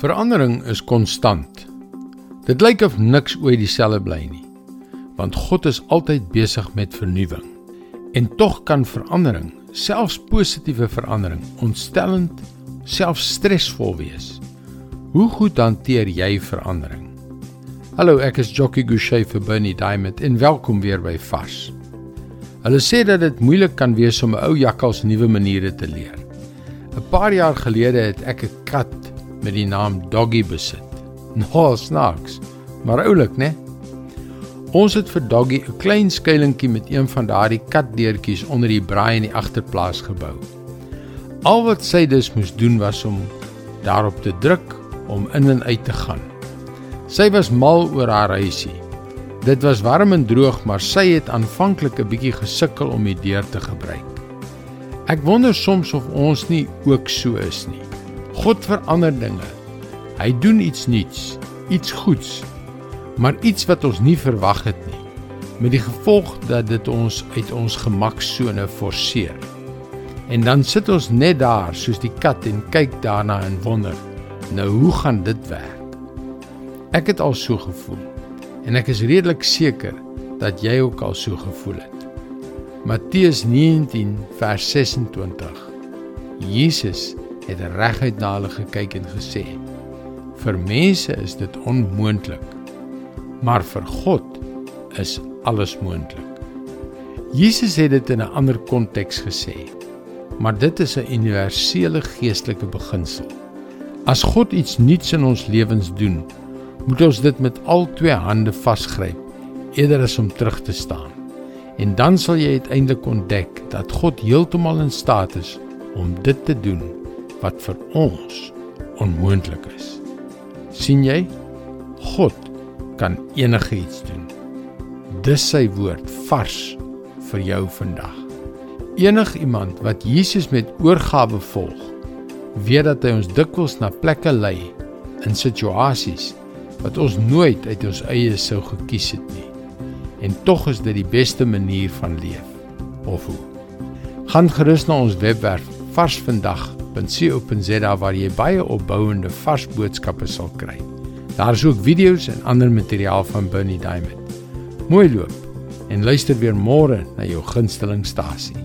Verandering is konstant. Dit lyk of niks ooit dieselfde bly nie. Want God is altyd besig met vernuwing. En tog kan verandering, selfs positiewe verandering, ontstellend, selfs stresvol wees. Hoe goed hanteer jy verandering? Hallo, ek is Jockey Gouchee vir Bernie Diamond en welkom weer by Vars. Hulle sê dat dit moeilik kan wees om 'n ou jakkals nuwe maniere te leer. 'n Paar jaar gelede het ek 'n kat met die naam Doggy besit. Nou snaaks, maar oulik, né? Ons het vir Doggy 'n klein skuilingkie met een van daardie katdeurtjies onder die braai in die agterplaas gebou. Al wat sy dus moes doen was om daarop te druk om in en uit te gaan. Sy was mal oor haar huisie. Dit was warm en droog, maar sy het aanvanklik 'n bietjie gesukkel om die deur te gebruik. Ek wonder soms of ons nie ook so is nie. God verander dinge. Hy doen iets nuuts, iets goeds, maar iets wat ons nie verwag het nie, met die gevolg dat dit ons uit ons gemaksone forceer. En dan sit ons net daar soos die kat en kyk daarna en wonder, nou hoe gaan dit werk? Ek het al so gevoel en ek is redelik seker dat jy ook al so gevoel het. Matteus 19 vers 26. Jesus het reguit na hulle gekyk en gesê: "Vir mense is dit onmoontlik, maar vir God is alles moontlik." Jesus het dit in 'n ander konteks gesê, maar dit is 'n universele geestelike beginsel. As God iets nuuts in ons lewens doen, moet ons dit met al twee hande vasgryp eerder as om terug te staan. En dan sal jy uiteindelik ontdek dat God heeltemal in staat is om dit te doen wat vir ons onmoontlik is. sien jy? God kan enigiets doen. Dis sy woord vars vir jou vandag. Enig iemand wat Jesus met oorgawe volg, weet dat hy ons dikwels na plekke lei in situasies wat ons nooit uit ons eie sou gekies het nie. En tog is dit die beste manier van leef. Of hoe? Gaan gerus na ons webwerf varsvandag.com www.rsg.co.za waar jy baie opbouende vars boodskappe sal kry. Daar is ook video's en ander materiaal van Bernie Diamond. Mooi loop en luister weer môre na jou gunstelingstasie.